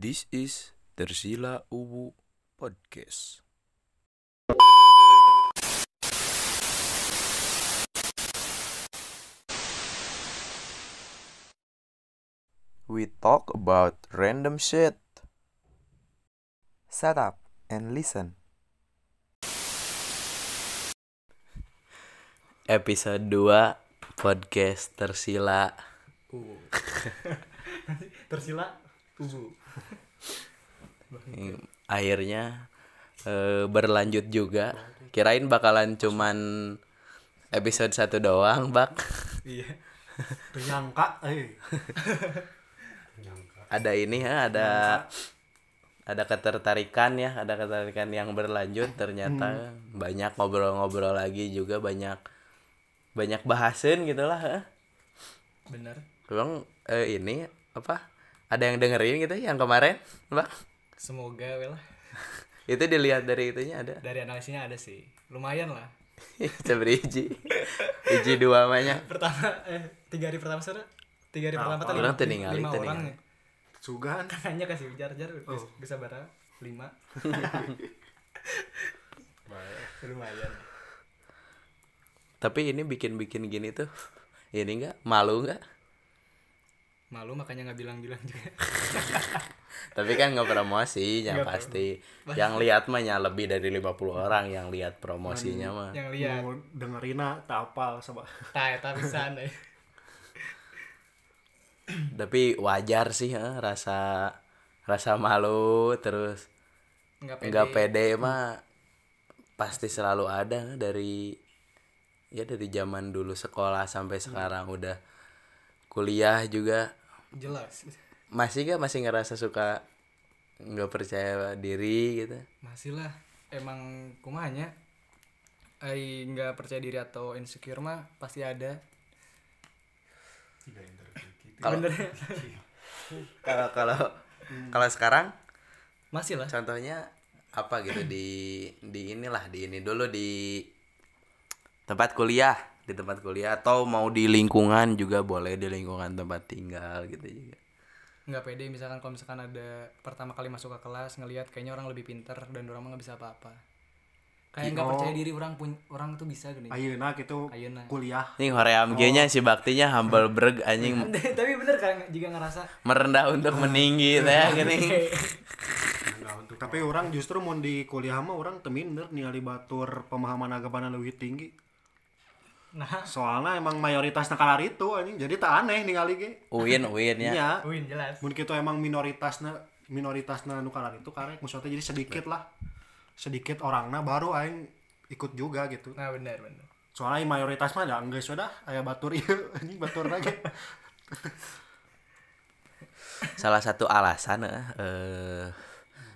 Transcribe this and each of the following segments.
This is Tersila Uwu Podcast. We talk about random shit. Shut up and listen. Episode 2 Podcast Tersila Ubu. Tersila ubu. akhirnya eh, berlanjut juga kirain bakalan cuman episode satu doang bak Iya. Penyangka, eh. ada ini ya ada ada ketertarikan ya ada ketertarikan yang berlanjut ternyata banyak ngobrol-ngobrol lagi juga banyak banyak bahasan gitulah. Bener. Emang eh, ini apa ada yang dengerin gitu yang kemarin bak Semoga well itu dilihat dari itunya ada? Dari analisnya ada sih. Lumayan lah. Coba hiji hiji dua banyak Pertama eh tiga hari pertama sana tiga hari pertama tadi Orang teu ningali, lima teu orang nih. Sugan. Hanya kasih jar jar bisa bara lima. Lumayan. tapi ini bikin-bikin gini tuh ini enggak malu enggak Malu makanya nggak bilang-bilang juga. tapi kan nggak promosi ya Nggak pasti yang lihat mah ya lebih dari 50 orang yang lihat promosinya mah Yang lihat. mau dengerin tak apal sama Tah eta pisan eh. tapi wajar sih ya, rasa rasa malu terus Nggak pede. nggak pede mah pasti selalu ada dari ya dari zaman dulu sekolah sampai sekarang udah kuliah juga Jelas. masih gak masih ngerasa suka nggak percaya diri gitu Masih lah. Emang kumanya ai nggak percaya diri atau insecure mah pasti ada. Kalau- Bener. kalau kalau kalau sekarang Masih lah. contohnya apa gitu di di inilah di ini dulu di tempat kuliah di tempat kuliah atau mau di lingkungan juga boleh di lingkungan tempat tinggal gitu juga. Nggak pede misalkan kalau misalkan ada pertama kali masuk ke kelas ngelihat kayaknya orang lebih pinter dan orang mah nggak bisa apa-apa. Kayak nggak Oh. percaya diri orang pun orang tuh bisa gini ayeuna gitu. Ayeuna. kuliah. Ini hoream nya si baktinya humble brag anjing. Tapi bener kan jika ngerasa. Merendah untuk meninggi teh gini. Tapi orang justru mau di kuliah mah orang teminder ningali batur pemahaman agama lebih tinggi nah. Soalnya emang mayoritas nakalar itu anjing. Jadi tak aneh ningali ge uin uin ya. Iya. Win jelas. Mun kitu emang minoritasna minoritasna nu kalar itu karek maksudnya jadi sedikit lah. Sedikit orangna baru aing ikut juga gitu. Nah bener bener. Soalnya mayoritas mah ada enggak sudah aya batur ieu anjing batur lagi. Salah satu alasan eh, eh,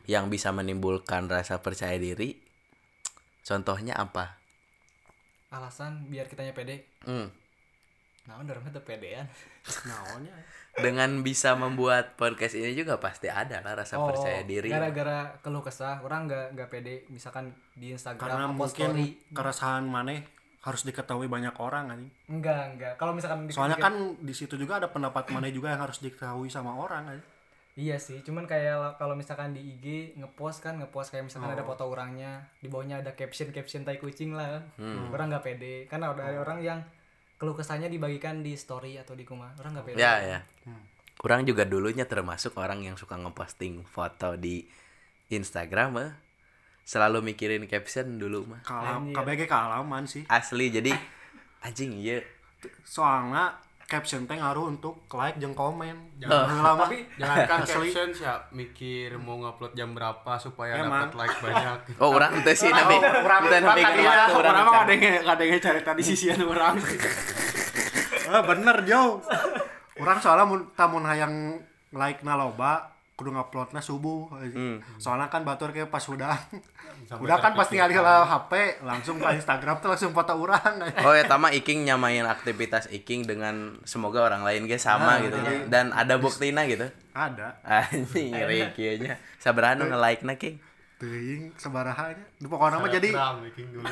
yang bisa menimbulkan rasa percaya diri contohnya apa alasan biar kitanya pede. Hmm. nah udah orang tuh pedean. Naonnya? Dengan bisa membuat podcast ini juga pasti ada lah rasa Oh, percaya diri. gara-gara keluh kesah orang nggak nggak pede. Misalkan di Instagram karena mungkin story. keresahan maneh harus diketahui banyak orang anjing. Enggak enggak kalau misalkan soalnya kan di situ juga ada pendapat maneh juga yang harus diketahui sama orang anjing Iya sih, cuman kayak kalau misalkan di IG ngepost kan ngepost kayak misalkan ada Oh. foto orangnya, di bawahnya ada caption caption tai kucing lah. Hmm. Orang nggak pede, kan ada Oh. orang yang keluh kesahnya dibagikan di story atau di kuma. Orang nggak pede. ya ya orang juga dulunya termasuk orang yang suka ngeposting foto di Instagram eh. selalu mikirin caption dulu mah kalam Anjir. KBG kealaman sih asli jadi anjing iya soalnya caption teh ngaruh untuk like jeung komen. Jangan- lama. Tapi Jangankan Asli. caption ya mikir mau ngupload jam berapa supaya dapat like banyak. oh orang teh sih nabi. orang kita nabi tadi waktu orang mah ada yang ada yang cari tadi sisian orang ah bener Jo. Orang soalnya mun tamun hayang like na loba kudu nguploadna subuh soalnya kan batur kayak pas udah Sampai udah kan pasti terpikirkan. ngalih HP langsung ke Instagram tuh langsung foto orang Oh ya tama Iking nyamain aktivitas Iking dengan semoga orang lain ge sama Nah, gitu ya. jadi- Dan ada buktina gitu. ada Anjing ngeri kieu nya. Sabaraha nu nge-like-na King? teuing sebarahanya pokoknya mah jadi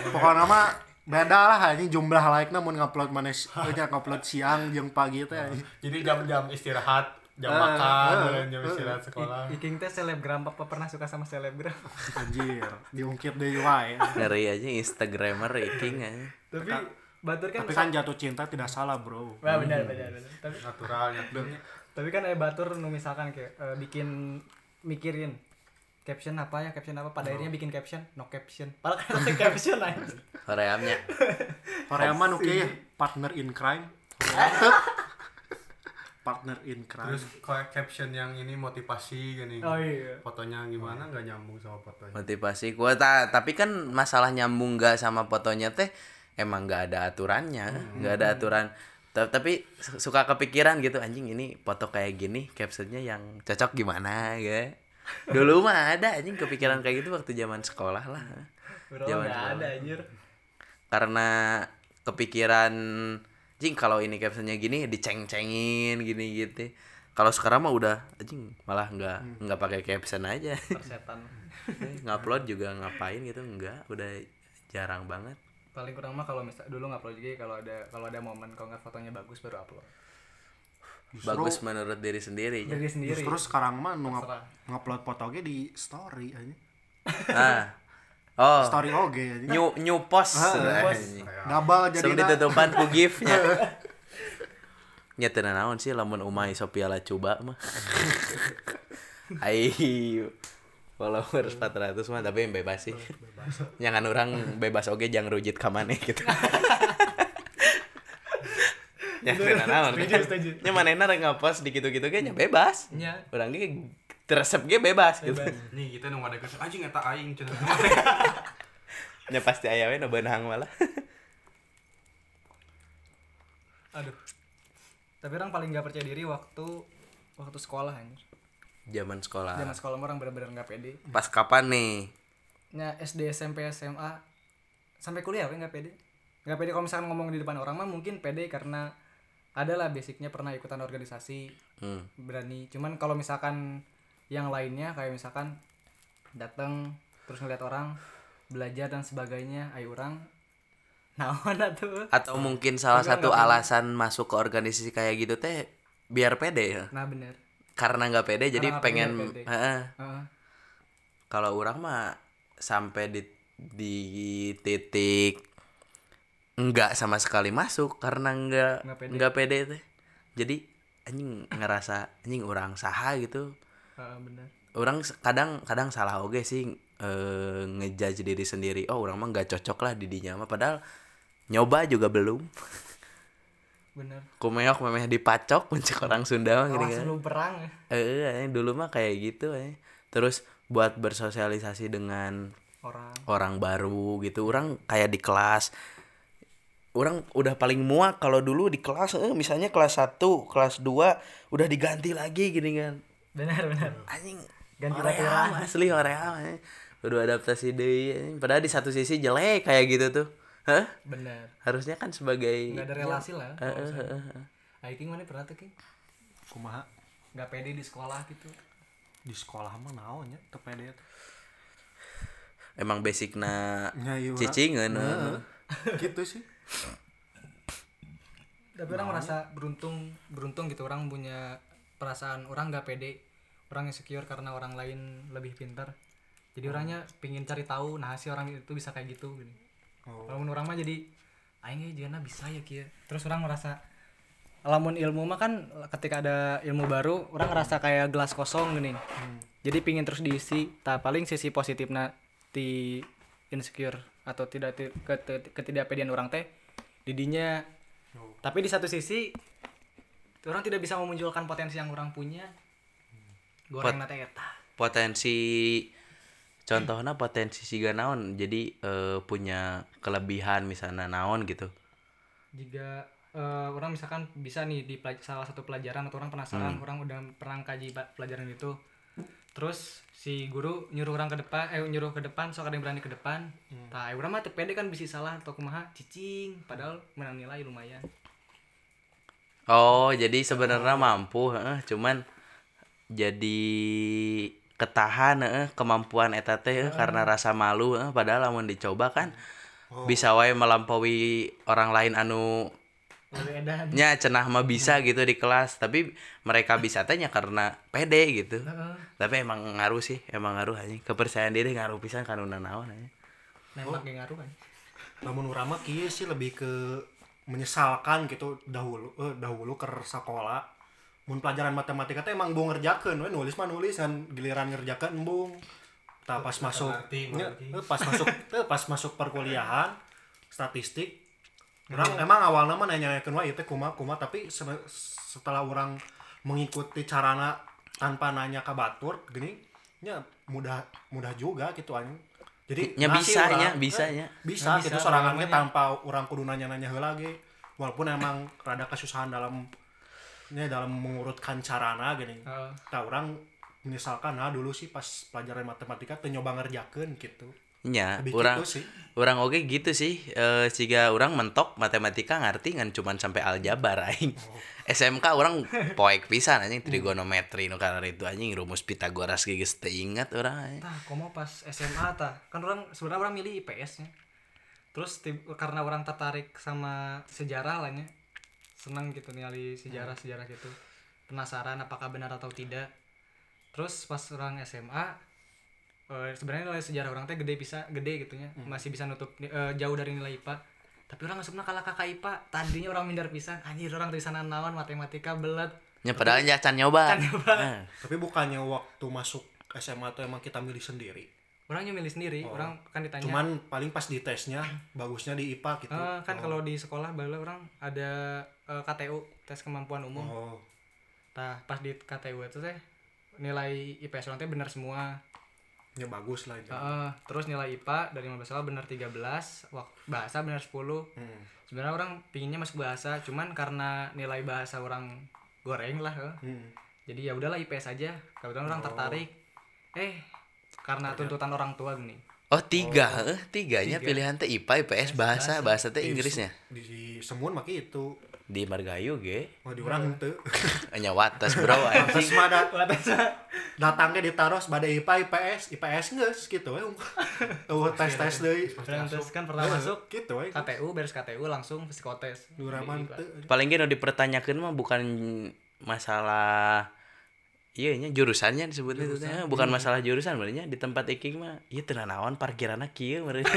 pokoknya mah beda lah ini jumlah like na mun ngupload mana ngupload siang jeung pagi teh anjing. Jadi jam-jam istirahat jam Eh, makan dan jam eh. istirahat sekolah. Iking teh selebgram apa pernah suka sama selebgram? Anjir diungkit deh UI ngeri aja instagramer iking aja. Tapi batur kan tapi kan jatuh cinta tidak salah bro. Wah, benar benar benar. Tapi naturalnya tapi kan eh batur nu misalkan kayak eh, bikin mikirin caption apa ya caption apa? Pada akhirnya bikin caption no caption. Padahal kan ada caption aja Koreamnya. Korea mah oke ya? Partner in crime. partner in crime. Terus kayak caption yang ini motivasi gini. Oh iya. Fotonya gimana? Nggak nyambung sama fotonya. Motivasi gua ta- tapi kan masalah nyambung gak sama fotonya teh emang gak ada aturannya. Nggak ada aturan. Ta- tapi su- suka kepikiran gitu anjing ini foto kayak gini captionnya yang cocok gimana? Ya dulu mah ada anjing kepikiran kayak gitu waktu zaman sekolah lah. Bro Zaman nggak sekolah. ada anjir. Karena kepikiran anjing kalau ini captionnya gini diceng-cengin gini gitu. Kalau sekarang mah udah anjing malah nggak nggak pakai caption aja. Persetan. Ngupload juga ngapain gitu enggak udah jarang banget. Paling kurang mah kalau misal dulu nggak upload juga kalau ada kalau ada momen kalau nggak fotonya bagus baru upload. Bagus menurut diri sendiri ya. diri sendiri. Justru sekarang mah ngupload foto ge di story aja ah oh. Story oge aja new new post. Ah, post. anjing. gabal jadi Sebelum ditutupan ku gift-nya nya. Teu naon sih lamun umai Sophia coba mah. Ayo followers 400 mah tapi yang bebas sih. Jangan orang bebas oke jangan rujit ke mana gitu. Ya teu naon. Nya manehna rek ngapost di gitu-gitu ge nya bebas. Nya. Orang ge teresep ge bebas gitu. Nih kita nunggu ada kesel anjing eta aing cenah nya pasti aya we nu beunang malah. Aduh. Tapi orang paling nggak percaya diri waktu waktu sekolah anjir zaman sekolah. Zaman sekolah orang bener-bener nggak pede. Pas kapan nih? Nya SD SMP SMA sampai kuliah we nggak pede. Nggak pede kalau misalkan ngomong di depan orang mah mungkin pede karena adalah basicnya pernah ikutan organisasi hmm. berani. Cuman kalau misalkan yang lainnya kayak misalkan datang terus ngeliat orang belajar dan sebagainya ayo orang naon atuh atau mungkin salah Enggak, satu enggak alasan masuk ke organisasi kayak gitu teh biar pede ya nah bener karena nggak pede jadi nggak pede, pengen pede. Heeh. Heeh. kalau orang mah sampai di di titik enggak sama sekali masuk karena enggak Nggak pede. pede teh jadi anjing ngerasa anjing orang saha gitu Bener. Orang kadang kadang salah oge sih eh, ngejudge diri sendiri. Oh orang mah nggak cocok lah di dinya mah padahal nyoba juga belum. Bener. Kumeok memeh dipacok mencek orang Sunda mah gini Awas kan. perang eh eh, dulu mah kayak gitu eh. terus buat bersosialisasi dengan orang. orang baru gitu orang kayak di kelas. Orang udah paling muak kalau dulu di kelas eh, misalnya kelas 1 kelas 2 udah diganti lagi gini kan benar benar. Anjing Ganti latihan. asli Oream eh. udah adaptasi deh padahal di satu sisi jelek kayak gitu tuh. Hah? benar. Harusnya kan sebagai nggak ada relasi lah Eh, eh, eh, eh. Ayo King mana pernah tuh King kumaha? Nggak pede di sekolah gitu. Di sekolah mah naon nya teu pede. Teh. emang basicna cicingan Heeh. gitu sih. Tapi orang merasa beruntung beruntung gitu. Orang punya perasaan orang nggak pede orang insecure karena orang lain lebih pintar. Jadi orangnya pingin cari tahu nah si orang itu bisa kayak gitu gini. Oh. lamun orang mah jadi aing jangan bisa ya kia. Terus orang merasa lamun ilmu mah kan ketika ada ilmu baru orang ngerasa kayak gelas kosong gini. Jadi pingin terus diisi tak paling sisi positifnya di insecure atau tidak ti- ket- ketidakpedean orang teh didinya. Tapi di satu sisi orang tidak bisa memunculkan potensi yang orang punya. Goreng nate eta potensi contohnya potensi siga naon. Jadi eh, punya kelebihan misalnya naon gitu. Jika eh, orang misalkan bisa nih di salah satu pelajaran atau orang penasaran orang udah pernah kaji pelajaran itu. Terus si guru nyuruh orang ke depan eh nyuruh ke depan sok ada yang berani ke depan. Nah orang mah pede kan bisa salah atau kumaha? Cicing. Padahal menang nilai lumayan oh jadi sebenarnya mampu heeh, cuman jadi ketahan heeh, kemampuan eta teh heeh, karena rasa malu heeh, padahal lamun dicoba kan bisa wae melampaui orang lain anu nya cenah mah bisa gitu di kelas tapi mereka bisa tanya karena pede gitu. Heeh. tapi emang ngaruh sih emang ngaruh aja kepercayaan diri ngaruh pisan kan udah naon aja nembak yang ngaruh kan namun urang mah kieu sih lebih ke menyesalkan gitu dahulu eh, dahulu ke sekolah. Mun pelajaran matematika teh emang bung ngerjakeun we nulis mah nulis kan giliran ngerjakeun embung tah pas masuk ngerti, ngerti. eh, pas masuk eh, pas masuk perkuliahan statistik. Orang emang awalnya mah nanya-nanyakeun wae teh kumaha kumaha tapi se- setelah orang mengikuti carana tanpa nanya ke batur gini nya mudah mudah juga gitu anjing jadi Nya ngasih bisa, urang, nya, eh, bisa, nya. bisa Nya gitu bisa, sorangannya namanya. tanpa orang kudu nanya-nanya heula ge walaupun emang rada kesusahan dalam nya dalam mengurutkan carana gini Heeh. tak orang misalkan nah dulu sih pas pelajaran matematika teu nyoba ngerjakeun gitu nya orang gitu sih. orang oke gitu sih. Eh jika orang mentok matematika ngerti kan cuman sampai aljabar aing. SMK orang poek pisan anjing trigonometri nu kana itu anjing rumus Pitagoras ge geus teu ingat orang tah komo pas SMA tah. Kan orang sebenarnya orang milih IPS nya. Terus karena orang tertarik sama sejarah lah nya. Senang gitu nih sejarah sejarah gitu. Penasaran apakah benar atau tidak. Terus pas orang SMA eh, sebenarnya nilai sejarah orang teh gede bisa gede gitunya masih bisa nutup eh, jauh dari nilai IPA tapi orang nggak kalah kakak IPA tadinya orang minder pisan. Anjir orang dari sana naon matematika belet. Nya padahal nya can nyoba. Can nyoba. Nah, tapi bukannya waktu masuk SMA tuh emang kita milih sendiri? Orangnya milih sendiri orang kan ditanya. Cuman paling pas di tesnya bagusnya di IPA gitu. Eh, kan kalau di sekolah bala orang ada eh, KTU tes kemampuan umum. oh. Nah, pas di KTU itu teh nilai IPS orang teh benar semua. Ya bagus lah itu Heeh, terus nilai IPA dari 15 salah benar 13, wak- bahasa benar 10. Hmm. Sebenarnya orang pinginnya masuk bahasa, cuman karena nilai bahasa orang goreng lah. Hmm. Jadi ya udahlah IPS aja. Kebetulan orang tertarik. Eh, karena tuntutan orang tua gini. oh tiga eh tiganya Tiga. pilihan teh IPA IPS bahasa bahasa teh Inggrisnya di, di semun maki itu di Margayu ge mau di orang henteu nya watas bro terus mah da- datangnya ditaruh pada IPA IPS IPS geus gitu we tuh tes tes deui. Tes kan pernah masuk. gitu we KTU beres KTU langsung psikotes. duraman Di teu. paling gini dipertanyakan mah bukan masalah iya nya jurusannya disebutnya itu teh. bukan masalah jurusan sebenarnya di tempat iking mah iya tenan naon parkiranna kieu mereka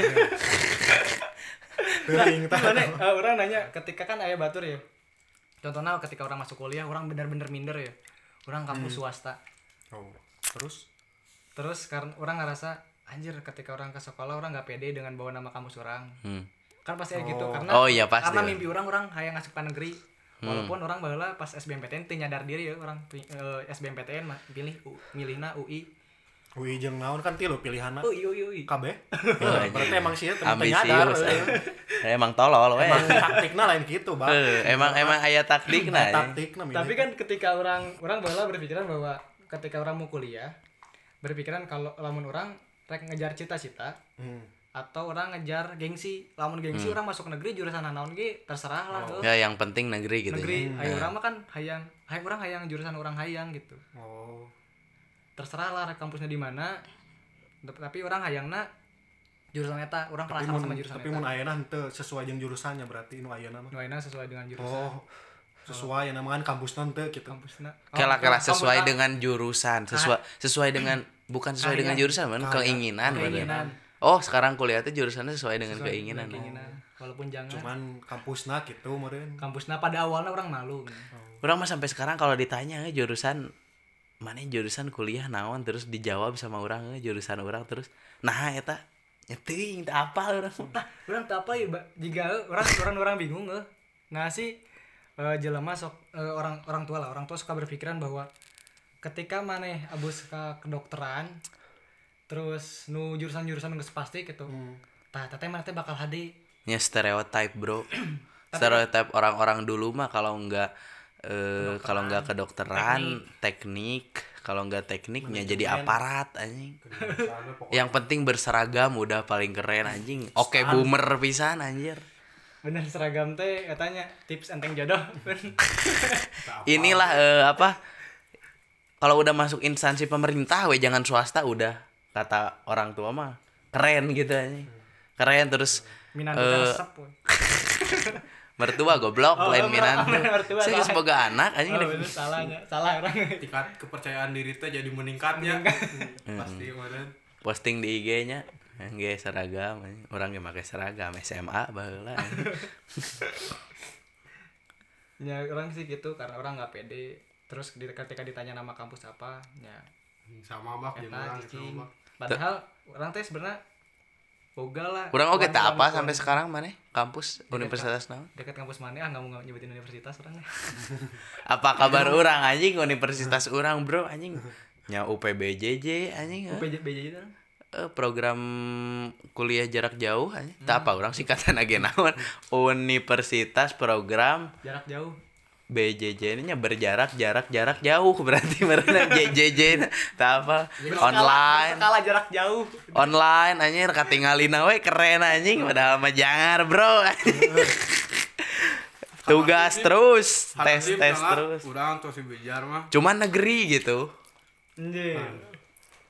tah Mana eh, orang nanya ketika kan ayah batur ya. Contohnya ketika orang masuk kuliah orang bener-bener minder ya. Orang kampus swasta. oh terus Terus karena orang ngerasa anjir ketika orang ke sekolah orang nggak pede dengan bawa nama kampus orang. hmm. Kan pasti kayak gitu karena Oh, iya, pasti karena lah. mimpi orang orang hayang masuk ke negeri. Walaupun orang baheula pas SBMPTN teu nyadar diri ya orang eh, SBMPTN mah pilih U- milihna UI. UI jeung naon kan tilu pilihanna UI UI UI. KB Oh, berarti emang sih teu nyadar. ambisius eh. eh. emang tolol we emang taktikna lain gitu bang. Eh, emang emang aya taktik nah taktikna Tapi kan ketika orang orang baheula berpikiran bahwa ketika orang mau kuliah berpikiran kalau lamun orang rek ngejar cita-cita hmm. atau orang ngejar gengsi lamun gengsi orang masuk negeri jurusan naon ge terserah lah tuh. Ya yang penting negeri gitu negeri ya. hayang orang mah kan hayang hayang orang hayang jurusan orang hayang gitu. Oh terserah lah rek kampusnya di mana. Tapi orang hayangna jurusan eta orang tapi mun sama jurusan tapi mun ayeuna henteu sesuai jeung jurusannya berarti nu ayeuna mah. Nu ayeuna sesuai dengan jurusan. Oh sesuai yang namanya kampus nanti gitu kampusna. Kela sesuai kampus- dengan jurusan sesuai sesuai dengan bukan sesuai dengan jurusan man keinginan. Keinginan. oh sekarang kuliah tuh jurusannya sesuai dengan sesuai keinginan. dengan keinginan walaupun jangan. Cuman kampusna gitu meureun. Kampusna pada awalnya orang malu. Orang mah sampai sekarang kalau ditanya eh, jurusan mana jurusan kuliah naon terus dijawab sama orang eh, jurusan orang terus nah eta nyeting tak apa orang Tah, orang tak apa ya, jika eh, orang orang orang bingung eh. Nah sih eh, jelema sok eh, orang orang tua lah, orang tua suka berpikiran bahwa ketika maneh abus ke kedokteran terus nu jurusan-jurusan geus pasti gitu. Tah, teteh mana teh bakal hadi. ya stereotype bro stereotype orang-orang dulu mah kalau nggak eh kalau nggak kedokteran teknik. kalau nggak tekniknya jadi aparat anjing. Yang penting berseragam udah paling keren anjing. Oke boomer pisan anjir. Bener seragam teh katanya tips enteng jodoh. inilah eh, apa? Kalau udah masuk instansi pemerintah we jangan swasta udah kata orang tua mah. Keren gitu anjing. Keren terus Minat Eh, resep. we. mertua goblok Oh, lain minantu mertua, saya salah. semoga anak anjing. Oh, bener, salahnya salah orang. Tingkat kepercayaan diri teh jadi meningkat. Ya pasti kemarin. Posting di IG-nya nggak seragam orang yang pakai seragam SMA baheula ya orang sih gitu karena orang nggak pede. Terus di- ketika ditanya nama kampus apa ya. Sama bak jeung eta urang cicing gitu bak padahal orang teh sebenarnya boga lah. Kurang oke tak apa sampai sekarang mana kampus universitas naon dekat kampus mana? Ah nggak mau nyebutin universitas orang. Apa kabar orang anjing? Universitas orang bro anjing. Nya UPBJJ anjing. UPJ BJ itu Eh, program kuliah jarak jauh anjing. Tak apa orang singkatan aja naon. Universitas program jarak jauh BJJ ini nya berjarak jarak jarak jauh. Berarti mereka JJJ tak apa. Online. skala jarak jauh. Online anjir katingalina we keren anjing. Padahal mah jangar bro. Tugas terus. Tes tes terus. Urang tuh si bijar mah. Cuman negeri gitu. Anjir.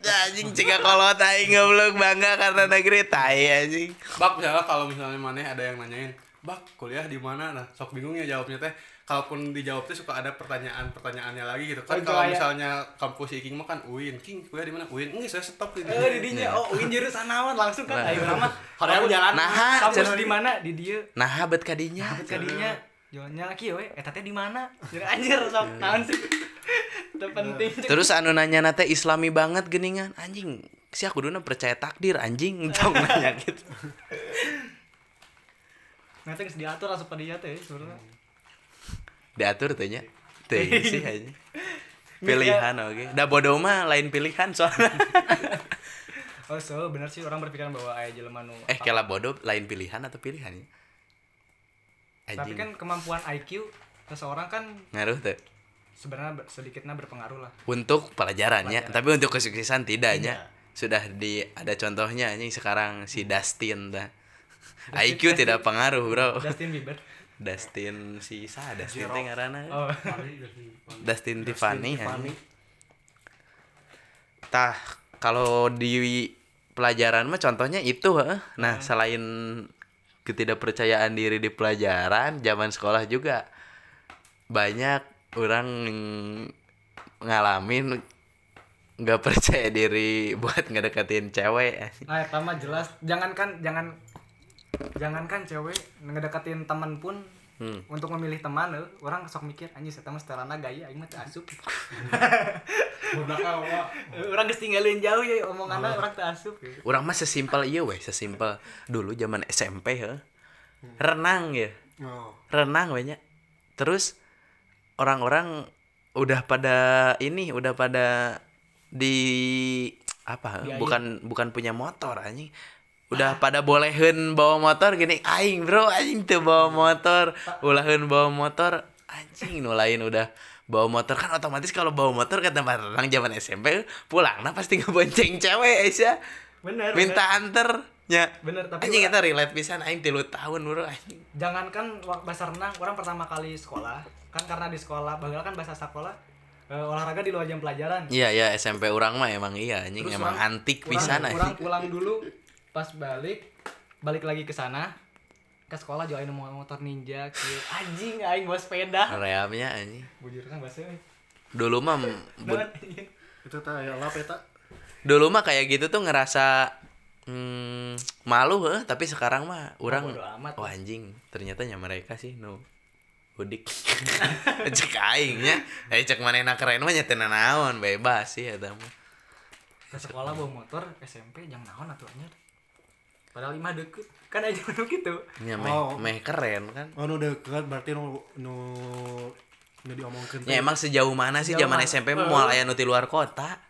anjing jika kalau tai goblok bangga karena negeri tai anjing. Bak misalnya kalau misalnya mana ada yang nanyain bak kuliah di mana? Nah sok bingung ya jawabnya teh kalaupun dijawab tuh suka ada pertanyaan-pertanyaannya lagi gitu. Kan Oh, kalau kayak- misalnya kampus Iking mah kan UIN. King kuliah di mana? UIN. Enggak saya stop di Eh di dinya. Oh win jurusan naon langsung kan? Ayo nama Padahal jalan. Nah kampus cenah. di mana? Di dia. Nah bet kadinya kadinya jualnya lagi we eta teh di mana? Jadi anjir sok. Naon sih? Itu penting. Terus anu nanya nate islami banget geningan. Anjing si aku dulu percaya takdir anjing. Tong nanya gitu. Nanti diatur asup ka dinya teh sebenarnya diatur tuh nya. Tuh sih aja pilihan oke. Dah bodoh mah lain pilihan soalnya. Oh so bener sih orang berpikiran bahwa aya jelema nu eh kela bodoh lain pilihan atau pilihan ya tapi anjing. kan kemampuan IQ seseorang kan ngaruh tuh. sebenarnya sedikitnya berpengaruh lah. Untuk pelajarannya tapi untuk kesuksesan tidaknya Tidak. sudah di ada contohnya anjing sekarang si Dustin dah. IQ tidak pengaruh bro. Justin Bieber Dustin si sa Dustin teh ngaranna oh. Dustin Tiffany anjing. tah kalau di pelajaran mah contohnya itu heh. nah selain ketidakpercayaan diri di pelajaran zaman sekolah juga banyak orang ngalamin nggak percaya diri buat ngedeketin cewek. Nah eta mah jelas. Jangankan jangan jangankan cewek ngedeketin teman pun hmm. untuk memilih teman eh, orang sok mikir anjing saya mah setelana gaya aing mah teu asup. Eh, orang geus tinggalin jauh ya omonganna orang teu asup ya. orang mah sesimpel iya weh sesimpel dulu zaman SMP heh. renang ya Oh. renang banyak terus orang-orang udah pada ini udah pada di apa Di air. bukan bukan punya motor anjing udah pada bolehin bawa motor gini aing bro aing tuh bawa motor. Ulahin bawa motor anjing nu lain udah bawa motor. Kan otomatis kalau bawa motor ke tempat renang zaman SMP pulang nah pasti ngebonceng cewek Aisyah. Bener minta anter nya bener tapi anjing orang- kita relate pisan aing tilu tahun bro anjing. Jangankan bahasa renang orang pertama kali sekolah kan karena di sekolah bagel kan bahasa sekolah eh, olahraga di luar jam pelajaran. Iya ya SMP orang mah emang iya anjing Terus emang orang- antik Orang- pisan orang anjing. pulang dulu pas balik balik lagi ke sana ke sekolah jualin mo- motor ninja kieu. anjing aing bawa sepeda Reamnya anjing. bujur kan bahasa. Dulu mah anjing. Itu teh ya lah peta. dulu mah kayak gitu tuh ngerasa hmm, malu heh, tapi sekarang mah orang amat. wah anjing ternyata nya mereka sih nu udik cek aingnya eh cek manehna keren mah nya teu naon bebas sih eta mah ke sekolah bawa motor SMP jangan naon atuh anjir padahal lima deket. Kan aja nu gitu meh, Oh. meh keren kan? Oh, nu deket berarti nu nu nu diomongkeun. ya emang sejauh mana sih zaman? SMP mau aya nu luar kota?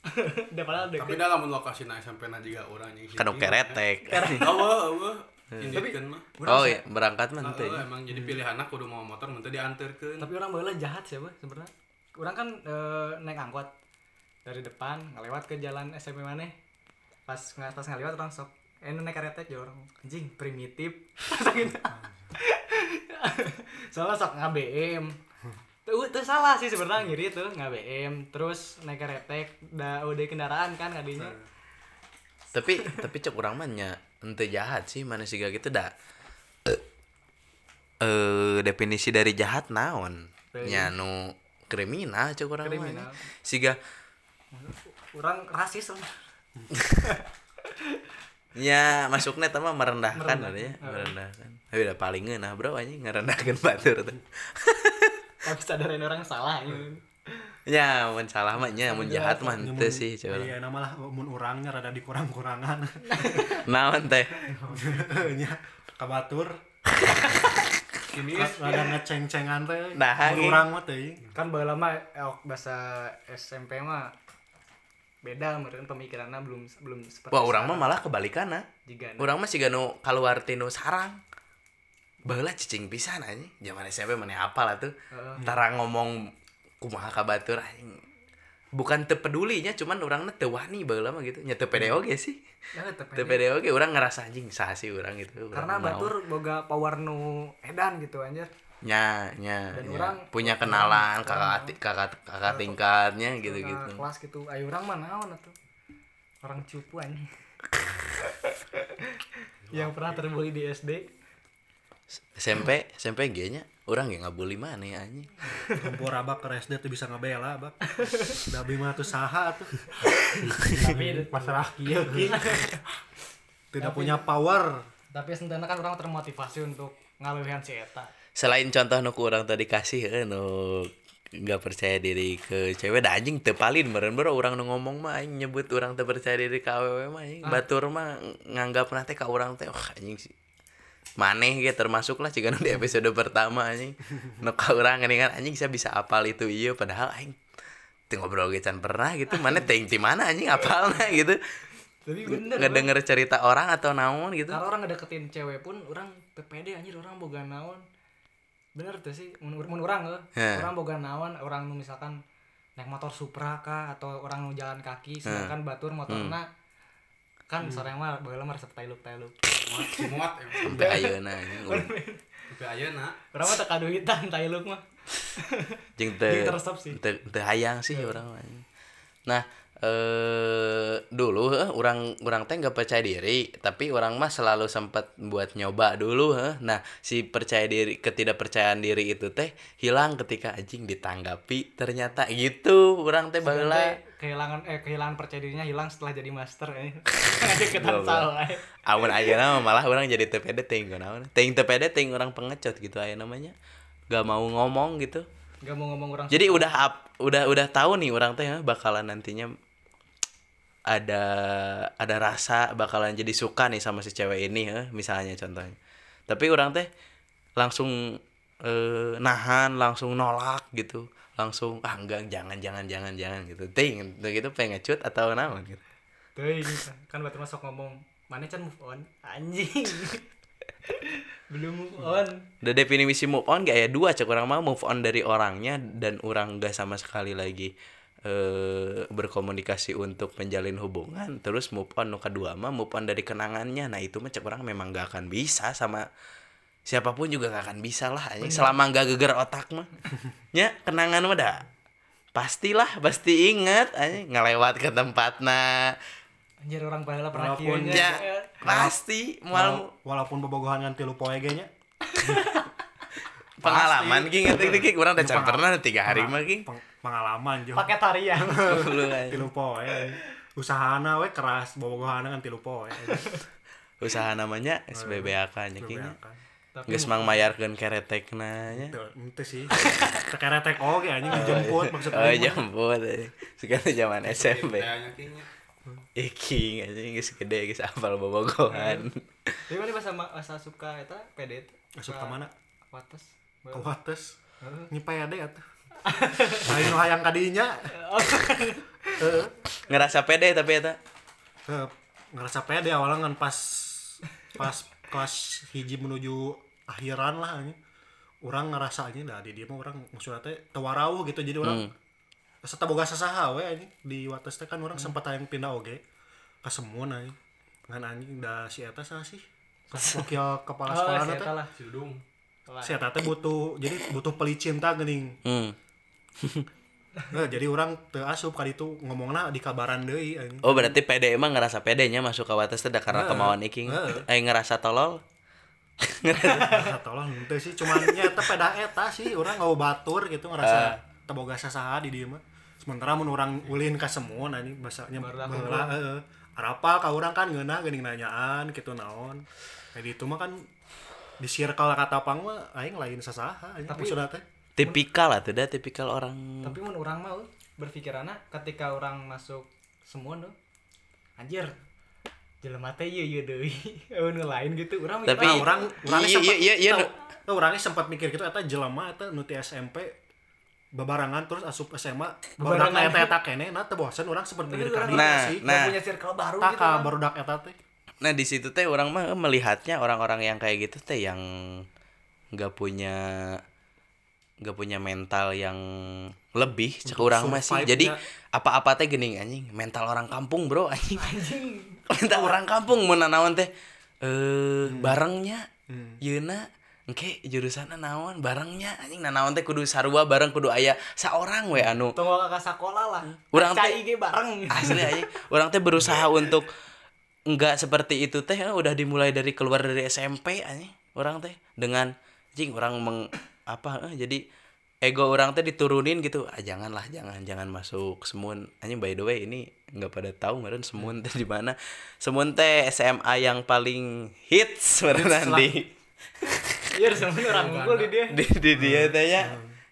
Udah padahal tapi dalam lokasi na SMP na juga orang yang kan keretek. Awa, mah. oh iya berangkat mah teu Heeh, nya. emang jadi pilihan aku kudu mau motor mun teu dianterkeun. tapi orang baheula jahat siapa sebenarnya. Orang kan eh, naik angkot. Dari depan ngelewat ke jalan SMP mana pas nggak pas ngelewat orang sok eh nu naik kereta aja orang. Anjing primitif. Soalnya sok nggak BM tuh itu salah sih sebenarnya ngiri tuh nggak BM terus naik kereta udah udah kendaraan kan kadinya tapi tapi cek urang mah nya ente jahat sih mana sih gitu dah eh definisi dari jahat naon? Nya nu kriminal cek urang mah Kriminal. siga orang rasis lah. nya masuknya mah merendahkan ada ya merendahkan. Tapi udah paling nah bro anjing ngerendahkan batur tuh. Tapi sadarin orang salah ya. ya mun salah mah nya mun jahat mah henteu sih coba iya nama lah mun urangnya rada dikurang-kurangan. Naon teh? Nya kabatur. Ini rada ngeceng-cengan teh. Nah, urang mah teh. Kan baheula mah eh, bahasa SMP mah beda meureun pemikirannya belum belum seperti wah urang mah malah kebalikanna Jika urang mah siga nu kaluar tinu sarang. Baheula cicing pisan anjing. Zaman SMP maneh hafal atuh. Heeh. tara ngomong kumaha ka batur anjing. Bukan teu pedulinya cuman urangna teu wani baheula mah gitu. Nya teu pede oge sih. Ya, teu aja. pede oge. Urang ngerasa anjing saha sih urang gitu. Karena batur boga power nu edan gitu anjir. Nya nya Dan orang punya orang- kenalan orang kakak naon. kakak kakak tingkatnya gitu gitu kelas gitu. Ayo orang mah naon atuh. Orang cupu anjing. Yang pernah terbully di SD. SMP SMP ge nya urang ge ngabuli mana anjing Kumpul abak ke SD tuh bisa ngebela abak Dabi mah tuh saha tuh Tapi masalah kieu ki tidak punya power tapi sebenarnya kan orang termotivasi untuk ngalewihan si eta. Selain contoh nu ku urang tadi kasih eh, nu nggak percaya diri ke cewek dah anjing tepalin meren bro orang nu ngomong mah aing nyebut orang teu percaya diri ke awewe mah anjing batur mah nganggap nanti ka urang teh wah anjing sih maneh gitu termasuk lah jika di episode pertama anjing nu ka urang kan anjing saya bisa apal itu iya padahal aing teu ngobrol ge can pernah gitu mana teh di mana anjing apalna gitu Tapi bener. ngedenger cerita orang atau naon gitu Kalau orang ngedeketin cewek pun orang pede anjir orang boga naon. Bener tuh sih mun mun urang eh. Heh. Orang boga naon orang nu misalkan naik motor Supra kah atau orang nu jalan kaki sedangkan batur motorna kan sore mah baheula mah resep tailuk-tailuk. muat muat ya sampai ayeuna urang. aja nak Urang mah teu kaduitan tailuk mah. jeung teu Jeung teresep sih. teu teu hayang sih orang mah. nah eh dulu heh, orang orang teh nggak percaya diri tapi orang mah selalu sempat buat nyoba dulu heh. nah si percaya diri ketidakpercayaan diri itu teh hilang ketika anjing ditanggapi ternyata gitu orang teh baheula Teh kehilangan eh kehilangan percaya dirinya hilang setelah jadi master eh. Aja salah. eh. amun ayeuna mah malah orang jadi teuing kunaon teuing teu pede teuing orang pengecut gitu aya namanya gak mau ngomong gitu Gak mau ngomong orang Jadi udah up, udah udah tahu nih orang teh bakalan nantinya ada ada rasa bakalan jadi suka nih sama si cewek ini ya, misalnya contohnya. Tapi orang teh langsung eh, nahan, langsung nolak gitu. Langsung ah enggak jangan jangan jangan jangan gitu. Ting, gitu pengecut atau naon gitu. Teuing kan batur masuk ngomong mana can move on anjing. Belum move on. The definisi move on gak ya dua cek orang mau move on dari orangnya dan orang gak sama sekali lagi eh berkomunikasi untuk menjalin hubungan terus move on nu kedua mah move on dari kenangannya. Nah itu mah cek orang memang gak akan bisa sama siapa pun juga gak akan bisa lah anjing. selama gak geger otak mah. Ya kenangan mah dah. Pastilah pasti inget anjing. Ngelewat ke tempatna Anjir orang pahala pernah Walaupun kieu nya. ya. pasti. Wala- walaupun bobogohan ngan tilu poe ge nya pengalaman king ngetik ngetik orang udah pernah tiga hari mah king Peng- pengalaman jo Pakai tarian. Anjing. tilu poe usahana we keras bobogohan ngan tilu poe usaha namanya SBBAK nya king Bebeakan. Tapi geus mang mayarkeun keretekna nya Tuh, ente sih tekeretek oge anjing dijemput oh aing mah. jemput eh. sekarang zaman SMP iki anjing geus gede geus apal bobogohan Tapi mana bahasa bahasa suka eta pede teh? Suka mana? Wates. Kuates nyipai ade atuh lain nu hayang kadinya. Heeh. ngerasa pede tapi eta. Ke- ngerasa pede awalnya kan pas pas kelas hiji menuju akhiran lah ini orang ngerasanya dah di dia mah orang maksudnya teh tewarau gitu. Jadi orang serta boga sasaha we anjing. Di wates teh kan orang sempat yang pindah oge ke semun anjing. Ngan anjing da si eta sah sih? Wakil kepala Oh, sekolah si teh. eta lah. si si eta teh butuh jadi butuh pelicin tah geuning. Hmm. Nah, jadi orang teu asup kali itu ngomongna di kabaran deui anjing. Oh berarti pede emang ngerasa pedenya masuk ke wates teh da karena kemauan iki Heeh. eh ngerasa tolol. Rasa tolong henteu sih cuman nya eta peda eta sih urang nggak batur gitu ngerasa teboga sasaha di dieu mah. Sementara mun urang ulin ka semun anjing bahasanya baheula heeh. Arapal ka urang kan ngeuna geuning nanyaan gitu naon. Jadi itu mah kan di circle katapang mah aing lain sasaha anjing Tapi- maksudna teh tipikal lah tuh dah tipikal orang. Tapi mun orang mau berpikiranna ketika orang masuk semua tuh anjir jelema teh ieu ieu deui. Nu lain gitu urang Tapi- Nah, orang orangnya Iya, sempat iya, iya, tahu orangnya sempat mikir gitu eta jelema eta nu ti SMP babarangan terus asup SMA barudak eta eta kene nah teu bosen urang sempat mikir Nah, sih. nah. punya circle baru gitu ka kan. barudak eta teh. Nah di situ teh orang mah melihatnya orang-orang yang kayak gitu teh yang nggak punya nggak punya mental yang lebih cek Untuk orang mah sih. survive-nya. Jadi apa-apa teh gini anjing mental orang kampung bro anjing. anjing mental orang kampung mau nanawan teh eh Hmm. barengnya yeuna engke jurusan naon barengnya anjing nanawan teh kudu sarua bareng kudu aya saorang we anu tunggu ka sekolah lah Urang teh- ge bareng asli aja orang teh berusaha untuk enggak seperti itu teh eh, udah dimulai dari keluar dari SMP aja orang teh dengan jing orang meng apa eh, jadi ego orang teh diturunin gitu. Ah janganlah jangan jangan masuk semun. Anjing by the way ini nggak pada tahu meren semun teh di mana. Semun teh SMA yang paling hits meren di iya semuanya orang ngumpul di dia. Di, di dia teh ya.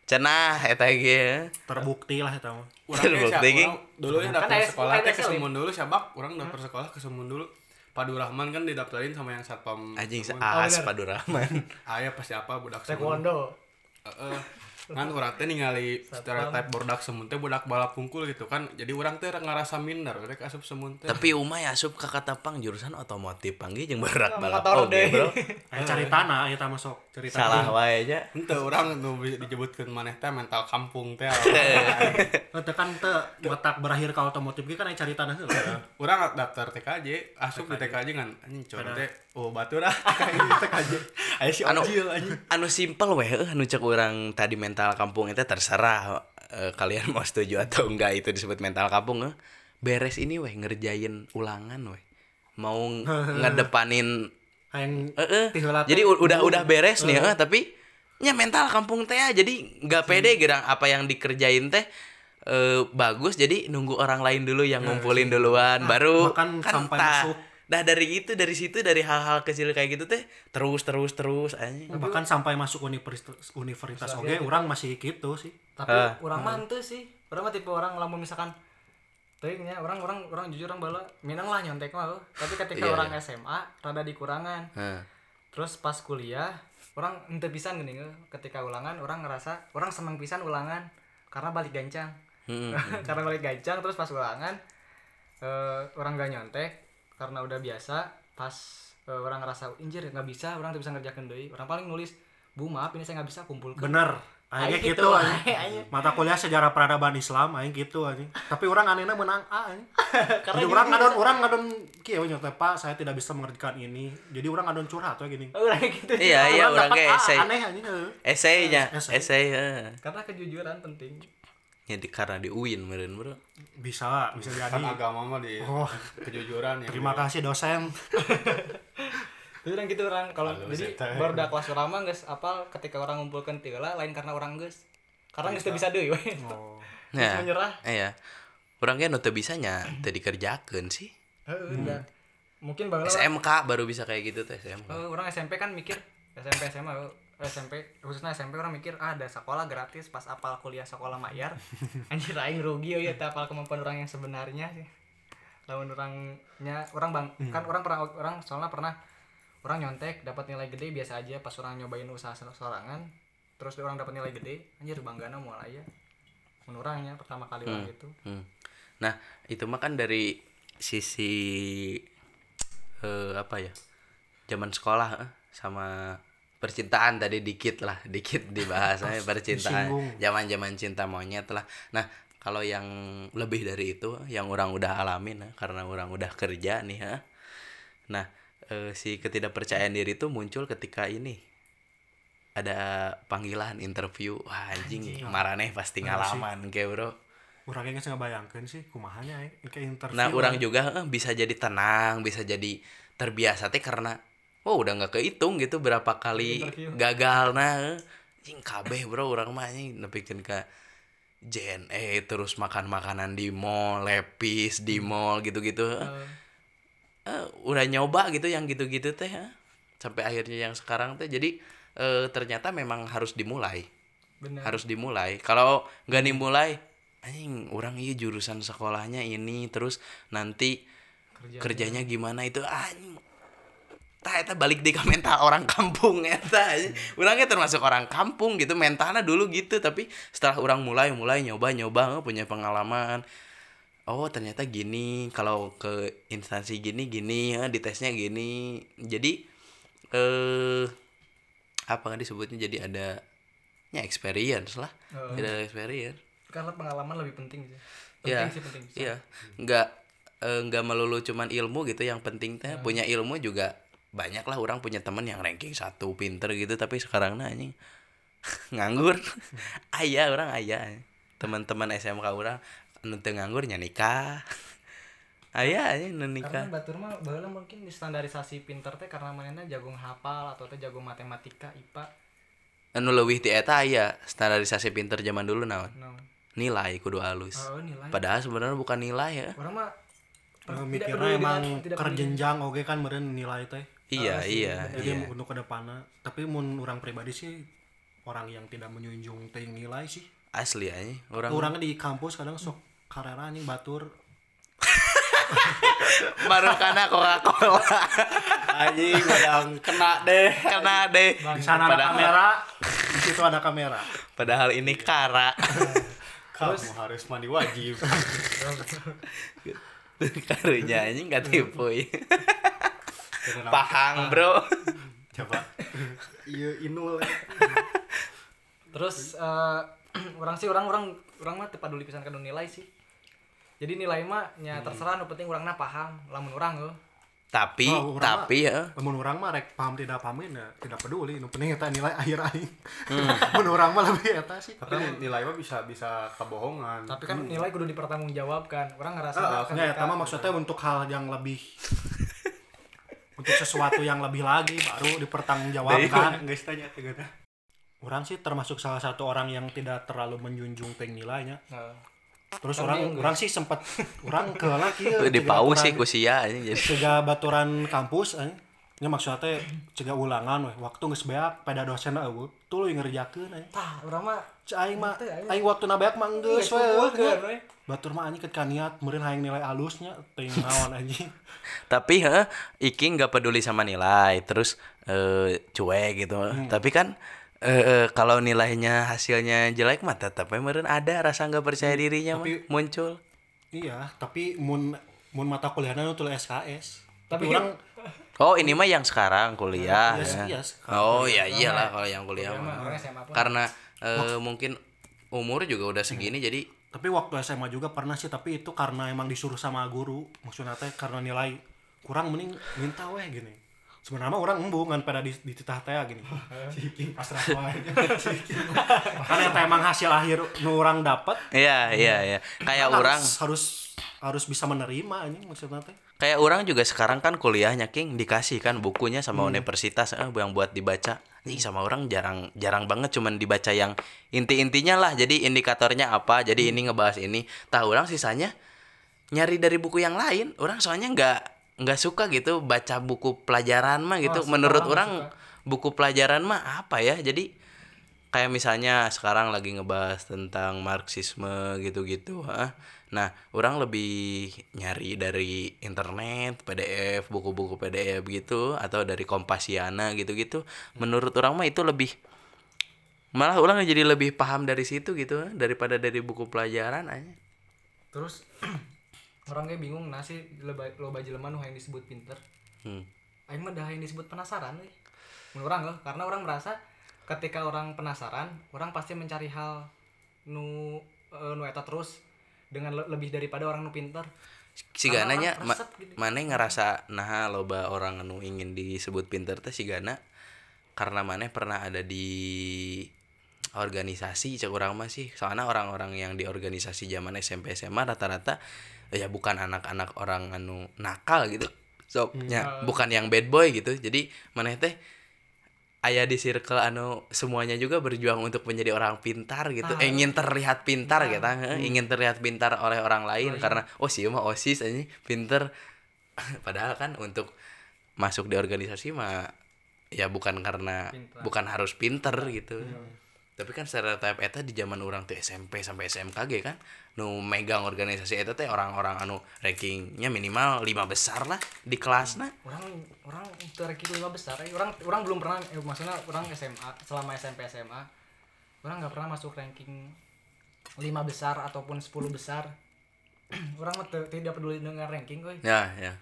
Cenah eta ge terbukti lah eta mah. Urang ge Terbukti, siapa urang dulu ya daftar sekolah teh ke. Semun dulu siabak urang daftar sekolah ke Semun dulu. Padu Rahman kan didaftarin sama yang satpam anjing Semun. seas bener. padurahman. Aya pasti apa budak Semun. taekwondo Kan urang teh ningali stereotip budak Semun teh budak balap pungkul gitu kan. Jadi urang teh ngerasa minder rek asup Semun teh. Tapi Umay asup ke Katapang jurusan otomotif panggil jeung berat balap oge bro. Aya cari tanah aya tah masuk cerita salah wae aja orang nu bi- disebutkeun maneh teh mental kampung teh. Eta kan teu letak berakhir ka otomotif ge kan aya cari tanah heula. Urang daftar TKJ, asup di TKJ kan anjing Kada. teh oh batur ah TKJ. Anu- anu simpel weh eh, anu cek orang tadi mental kampung itu terserah eh, kalian mau setuju atau enggak itu disebut mental kampung eh. beres ini weh ngerjain ulangan weh mau ngedepanin hayang eh, eh. Jadi udah udah beres nih tapi nya mental kampung teh jadi nggak pede gerang apa yang dikerjain teh eh, bagus jadi nunggu orang lain dulu yang ngumpulin duluan baru bahkan sampai tah. masuk. Nah dari itu dari situ dari hal-hal kecil kayak gitu teh terus terus terus anjing. bahkan sampai masuk universitas universitas oge urang masih gitu sih tapi Ah. orang mah henteu sih orang mah tipe orang lamun misalkan teuing nya orang orang orang jujur orang bala minang lah nyontek mah euy. tapi ketika Iya, orang iya. SMA rada dikurangan Heeh. terus pas kuliah orang ente pisan gini euy. ketika ulangan orang ngerasa orang seneng pisan ulangan karena balik gancang Hmm. karena balik gancang terus pas ulangan eh, orang gak nyontek karena udah biasa pas eh, orang ngerasa injir nggak bisa orang tuh bisa ngerjakan deui orang paling nulis bu maaf ini saya nggak bisa kumpulkan bener aing Aing gitu gitu, anjing. aing. mata kuliah sejarah peradaban Islam aing gitu anjing tapi orang anehna menang A anjing Karena jadi orang ngadon orang ngadon kieu nyata Pak saya tidak bisa mengerjakan ini jadi orang ngadon curhat we gini orang gitu Iya iya Orang kayak A, esai. aneh anjing heuh. Esainya, Esai. esai heeh. karena kejujuran penting Ya di karena di UIN meureun, Bro. bisa bisa Kan jadi agama mah di Oh. kejujuran ya. terima kasih dosen Terus orang gitu orang kalau jadi udah kelas orang mah geus apal ketika orang ngumpulkan tiga lain karena orang geus karena geus teu bisa deui we. oh. Nah, menyerah. iya. Urang ge nu teu bisanya teu dikerjakeun sih. Udah. Mungkin SMK baru bisa kayak gitu teh SMK. Eh, orang SMP kan mikir SMP SMA eh, SMP khususnya SMP orang mikir ah ada sekolah gratis pas apal kuliah sekolah mayar anjir aing rugi ya teh apal kemampuan orang yang sebenarnya sih lawan orangnya orang bang kan orang pernah orang soalnya pernah orang nyontek dapat nilai gede biasa aja pas orang nyobain usaha sorangan terus orang dapat nilai gede anjir banggana mulai ya mun orangnya pertama kali orang gitu Hmm. Nah, itu mah kan dari sisi eh apa ya? Zaman sekolah eh, sama percintaan tadi dikit lah, dikit dibahasnya percintaan. disinggung. Zaman-zaman cinta monyet lah. Nah, kalau yang lebih dari itu yang orang udah alamin eh, karena orang udah kerja nih eh. Nah, eh, si ketidakpercayaan diri itu muncul ketika ini ada panggilan interview wah anjing, maraneh pasti Bener sih. ngalaman kayak bro orangnya nggak bayangkan sih kumahanya aing kayak interview Nah, orang anjing. juga eh, bisa jadi tenang, bisa jadi terbiasa teh karena oh udah nggak kehitung gitu berapa kali Interview. gagal. Nah anjing kabeh bro orang mah anjing. Nepikeun ka JNE terus makan makanan di mall lepis di mall gitu-gitu. Eh, udah nyoba gitu yang gitu-gitu teh eh. sampai akhirnya yang sekarang teh. Jadi eh, ternyata memang harus dimulai. Bener harus dimulai. Kalau nggak dimulai anjing orang iya jurusan sekolahnya ini terus nanti Kerjanya. kerjanya gimana itu anjing tah eta balik di mental orang kampung eta. Orangnya termasuk orang kampung gitu mentalnya dulu gitu tapi setelah orang mulai mulai nyoba nyoba eh, punya pengalaman. Oh ternyata gini kalau ke instansi gini gini eh, di tesnya gini. Jadi eh apa disebutnya? Jadi ada ya experience lah. Oh. ada experience. Karena pengalaman lebih penting sih. Iya, penting sih penting iya. Nggak eh, nggak melulu cuman ilmu gitu yang penting teh punya ilmu juga banyak lah orang punya temen yang ranking satu pinter gitu tapi sekarang nah anjing. Nganggur. Ayah orang ayah. Teman-teman SMK orang anu teu nganggur nya nikah. Ayah aja nu karena nikah. Batur mah baheula mungkin di standarisasi pinter teh karena manehna jago hafal atau teh jago matematika IPA anu leuwih ti eta aya standarisasi pinter zaman dulu naon? Naon? Nilai kudu halus oh nilai. Padahal sebenarnya bukan nilai ya. Orang mah tidak mikirnya emang kerjenjang oke kan meren nilai teh iya sih, iya jadi iya. untuk ke depannya tapi mun orang pribadi sih orang yang tidak menjunjung ting nilai sih. Asli aja. Orang orangnya di kampus kadang sok karera anjing batur. Baru karena Coca Cola anjing badang kena deh. Kena deh. Di sana ada kamera di situ ada kamera. Padahal ini kara. Kamu harus mandi wajib. Karunya ini nggak tipu ya. Pahang bro. Coba. Iya inul. Terus eh, orang sih orang orang orang mah teu peduli pisan kana nilai sih. Jadi nilai mah nya terserah nu penting urangna paham lamun urang heuh tapi Oh, orang tapi ya. Namun orang mah rek paham tidak paham ya tidak peduli nu penting eta nilai akhir aing. Mun orang mah lebih eta sih. Tapi nilai mah bisa bisa kebohongan. Tapi kan nilai kudu dipertanggungjawabkan. Orang ngerasa Ah, Nggak, eta mah maksudnya untuk hal yang lebih untuk sesuatu yang lebih lagi baru dipertanggungjawabkan. Guys tanya tegana orang sih termasuk salah satu orang yang tidak terlalu menjunjung teng nilainya. Nah, terus Tapi orang orang sih sempat orang ke lagi di paus sih kusia ini jadi. cegah baturan kampus eh. nya maksudnya teh cegah ulangan weh. Waktu geus beak pada dosen eueuh tuluy ngerjakeun eh. tah urang mah aing mah aing. waktu nabeak mah geus we kumpulkeun, we. batur mah anjing ketika niat meureun hayang nilai alusnya teuing naon anjing. Tapi heh Iki nggak peduli sama nilai terus eh cuek gitu. Tapi kan eh eh, kalau nilainya hasilnya jelek mah tetap meren ada rasa nggak percaya dirinya Tapi- mah muncul. Iya tapi mun mun mata kuliahnya nutul SKS tapi Tapi- orang oh ini mah yang sekarang kuliah Iya, ya. iya, sekarang oh ya iyalah kalau yang kuliah Kuliah mah. mah eh, mungkin umur juga udah segini jadi tapi waktu SMA juga pernah sih tapi itu karena emang disuruh sama guru maksudnya teh karena nilai kurang mending minta weh gini. Sebenarnya mah orang embung kan pada di, di titah teh gini. Ciking pasrah wae. Makanya teh emang hasil akhir nu orang dapat iya iya iya. Kayak orang harus harus harus bisa menerima ini maksudnya teh. Kayak orang juga sekarang kan kuliahnya king dikasih kan bukunya sama universitas eh, yang buat dibaca Ih, sama orang jarang jarang banget cuman dibaca yang inti-intinya lah. Jadi indikatornya apa? Jadi ini ngebahas ini. Tahu orang sisanya nyari dari buku yang lain. Orang soalnya nggak nggak suka gitu baca buku pelajaran mah gitu. Oh, menurut orang suka. buku pelajaran mah apa ya? Jadi kayak misalnya sekarang lagi ngebahas tentang marxisme gitu-gitu ah. Nah orang lebih nyari dari internet PDF buku-buku PDF gitu atau dari Kompasiana gitu-gitu menurut orang mah itu lebih malah orang jadi lebih paham dari situ gitu daripada dari buku pelajaran aja. Terus orang kayak bingung nasi loba jelema nu hayang disebut pinter. Hmm. aing mah dah hayang disebut penasaran we menurut orang loh karena orang merasa ketika orang penasaran orang pasti mencari hal nu eh, nu eta terus dengan le- lebih daripada orang nu pinter si orang ma gitu. mana ngerasa nah loba orang anu ingin disebut pinter teh si gana karena mana pernah ada di organisasi cek orang mah sih. Soalnya orang-orang yang di organisasi zaman SMP SMA rata-rata ya bukan anak-anak orang anu nakal gitu sok nya bukan yang bad boy gitu. Jadi mana teh ayah di circle anu semuanya juga berjuang untuk menjadi orang pintar gitu. Eh, ingin terlihat pintar gitu eh, ingin terlihat pintar oleh orang lain karena oh sih mah osis aja pinter padahal kan untuk masuk di organisasi mah ya bukan karena Pintar. bukan harus pinter gitu tapi kan stereotip eta di zaman orang tuh SMP sampai SMKG kan nu megang organisasi eta teh orang-orang anu rankingnya minimal lima besar lah di kelas nah orang orang itu ranking lima besar eh. orang orang belum pernah eh, maksudnya orang SMA selama SMP SMA orang nggak pernah masuk ranking lima besar ataupun 10 besar orang mah tidak peduli dengan ranking gue ya ya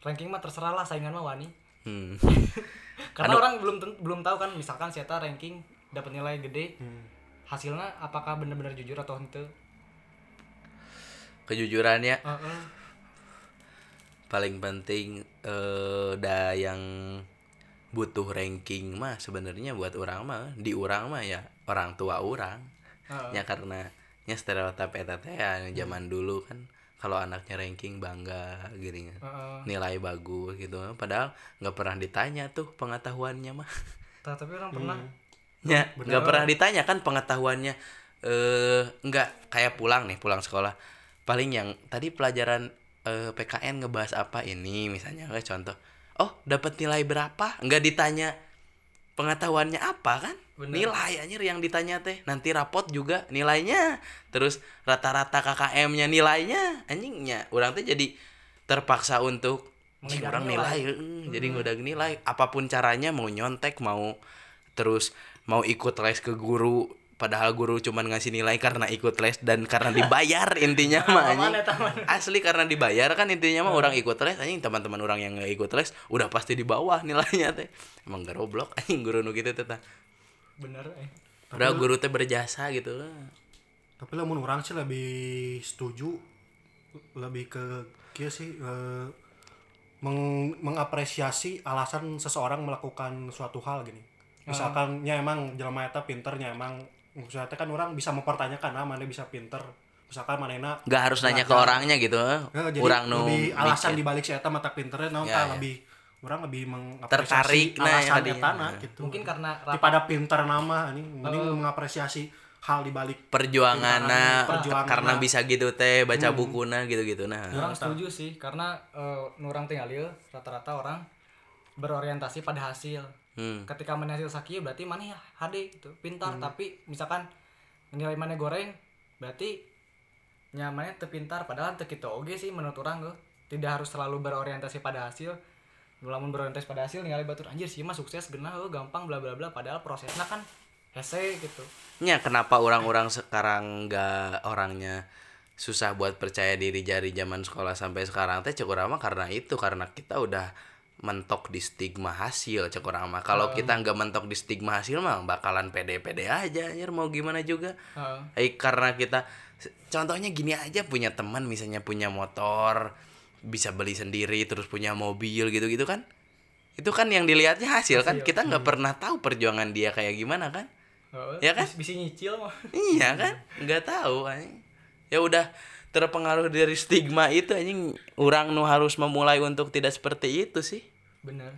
ranking mah terserah lah saingan mah wani hmm. karena Anu- orang belum belum tahu kan misalkan siapa ranking dapat nilai gede hasilnya apakah benar-benar jujur atau ente kejujurannya Heeh. paling penting eh da yang butuh ranking mah sebenarnya buat orang mah di orang mah ya orang tua orang Heeh. ya karena nya stereotip eta teh ya, zaman dulu kan kalau anaknya ranking bangga gitu kan. Heeh. nilai bagus gitu padahal nggak pernah ditanya tuh pengetahuannya mah Ta- tapi orang pernah ya nggak pernah ditanya kan pengetahuannya. Eh nggak kayak pulang nih pulang sekolah. Paling yang tadi pelajaran eh, PKN ngebahas apa ini misalnya kayak contoh. Oh dapat nilai berapa? Nggak ditanya pengetahuannya apa kan? Bener. nilai anjir yang ditanya teh. Nanti rapot juga nilainya. Terus rata-rata KKM-nya nilainya. Anjingnya orang teh jadi terpaksa untuk "Anjing, Mengejar orang nilai." nilai eh, jadi ngudag nilai. Apa pun caranya mau nyontek mau terus mau ikut les ke guru padahal guru cuman ngasih nilai karena ikut les dan karena dibayar intinya mah anjing. Ya, asli karena dibayar kan intinya mah orang ikut les anjing. Teman-teman orang yang nggak ikut les udah pasti di bawah nilainya teh. Emang gak goblok anjing guru nu gitu teh bener eh. Udah guru teh berjasa gitu lah. Tapi lamun orang sih lebih setuju lebih ke kia sih eh, meng- mengapresiasi alasan seseorang melakukan suatu hal gini misalkan nya emang jelema eta pinternya emang maksudnya teh kan orang bisa mempertanyakan ah mana bisa pinter? Misalkan manena nggak harus nanya ke orangnya gitu Ya, jadi orang nu lebih alasan mikir. dibalik si eta mata pinternya naon Ya, tah, ya. lebih orang lebih mengapresiasi Tertarik, nah, yang alasan Nah. gitu. Mungkin karena daripada pinter nama ini mending mengapresiasi hal dibalik perjuangan Perjuangan. karena bisa gitu teh baca bukuna gitu-gitu nah. Orang setuju sih karena eh, nurang tinggal rata-rata orang berorientasi pada hasil hmm. ketika mana hasil sakit berarti mana ya HD gitu. Pintar tapi misalkan nilai mana goreng berarti nyamannya terpintar padahal teu kitu oge sih menurut orang tuh tidak harus selalu berorientasi pada hasil. Lamun berorientasi pada hasil nilai batur anjir sih mah sukses genah oh, gampang bla bla bla padahal prosesnya kan hese gitu. Nya kenapa orang-orang sekarang nggak orangnya susah buat percaya diri dari zaman sekolah sampai sekarang teh? Cek urang mah karena itu karena kita udah mentok di stigma hasil cek urang mah. Kalau kita nggak mentok di stigma hasil mah bakalan pede-pede aja anjir mau gimana juga. Heeh. Eh karena kita contohnya gini aja punya teman misalnya punya motor bisa beli sendiri terus punya mobil gitu-gitu kan? Itu kan yang dilihatnya hasil, kan? Hasil. kita nggak pernah tahu perjuangan dia kayak gimana kan? Heeh. Ya kan? Bis- bisa nyicil mah. Iya kan? Nggak tahu anjing. Ya udah terpengaruh dari stigma itu anjing. Orang nu harus memulai untuk tidak seperti itu sih bener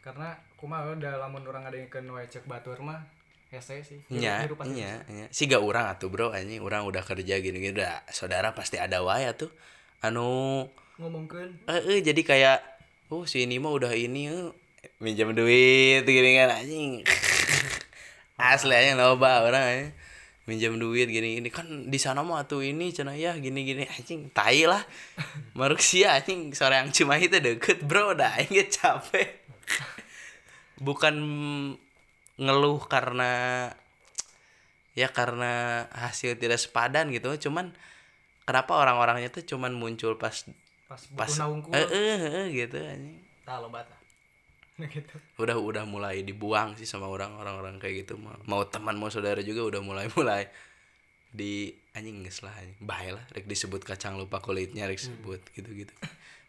karena kumaha udah lamun orang ada yang ke cek batur mah hese sih Nya, Hirup pasti nya, nya. Si gak orang atuh bro, anjing orang udah kerja gini-gini udah saudara pasti ada wae tuh. Anu ngomongkeun eh, eh, jadi kayak oh si ini mah udah ini eh, minjam duit gini kan anjing. Asli aja loba orang anjing. Minjam duit gini gini. Kan di sana mah tuh ini cenah ya gini gini. Anjing tai lah. Maruk sia anjing sore yang cuma itu deket bro. Dah aing capek. Bukan ngeluh karena ya karena hasil tidak sepadan gitu. Cuman kenapa orang-orangnya tuh cuman muncul pas pas pas eh eh eh, gitu anjing. Tah gitu. Udah udah mulai dibuang sih sama orang orang-orang kayak gitu. Mau, mau teman mau saudara juga udah mulai mulai di anjing geus lah anjing. Bae lah rek disebut kacang lupa kulitnya rek disebut gitu gitu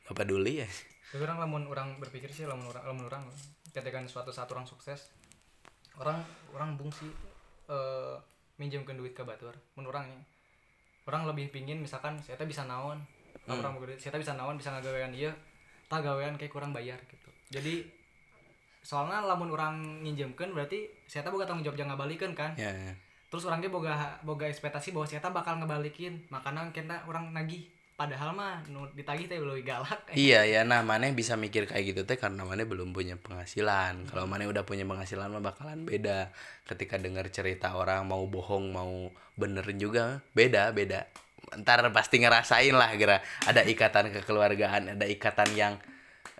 gak peduli ya. Tapi orang lamun orang berpikir sih lamun orang lamun orang ketika suatu saat orang sukses orang orang bungsi eh minjemkeun duit ke batur. Mun orangnya orang lebih pingin misalkan saya bisa naon? Hmm. orang saya bisa naon bisa ngagawean dia tak gawean kayak kurang bayar gitu. Jadi soalnya lamun orang nginjemkan berarti saya boga tanggung jawab jangan balikan kan ya ya. terus orangnya boga boga ekspektasi bahwa saya bakal ngebalikin makanya kita orang nagih padahal mah nu ditagih teh lebih galak Iya ya, nah mana bisa mikir kayak gitu teh karena mana belum punya penghasilan. Kalau mana udah punya penghasilan mah bakalan beda. Ketika dengar cerita orang mau bohong mau bener juga beda beda. Ntar pasti ngerasain lah kira ada ikatan kekeluargaan, ada ikatan yang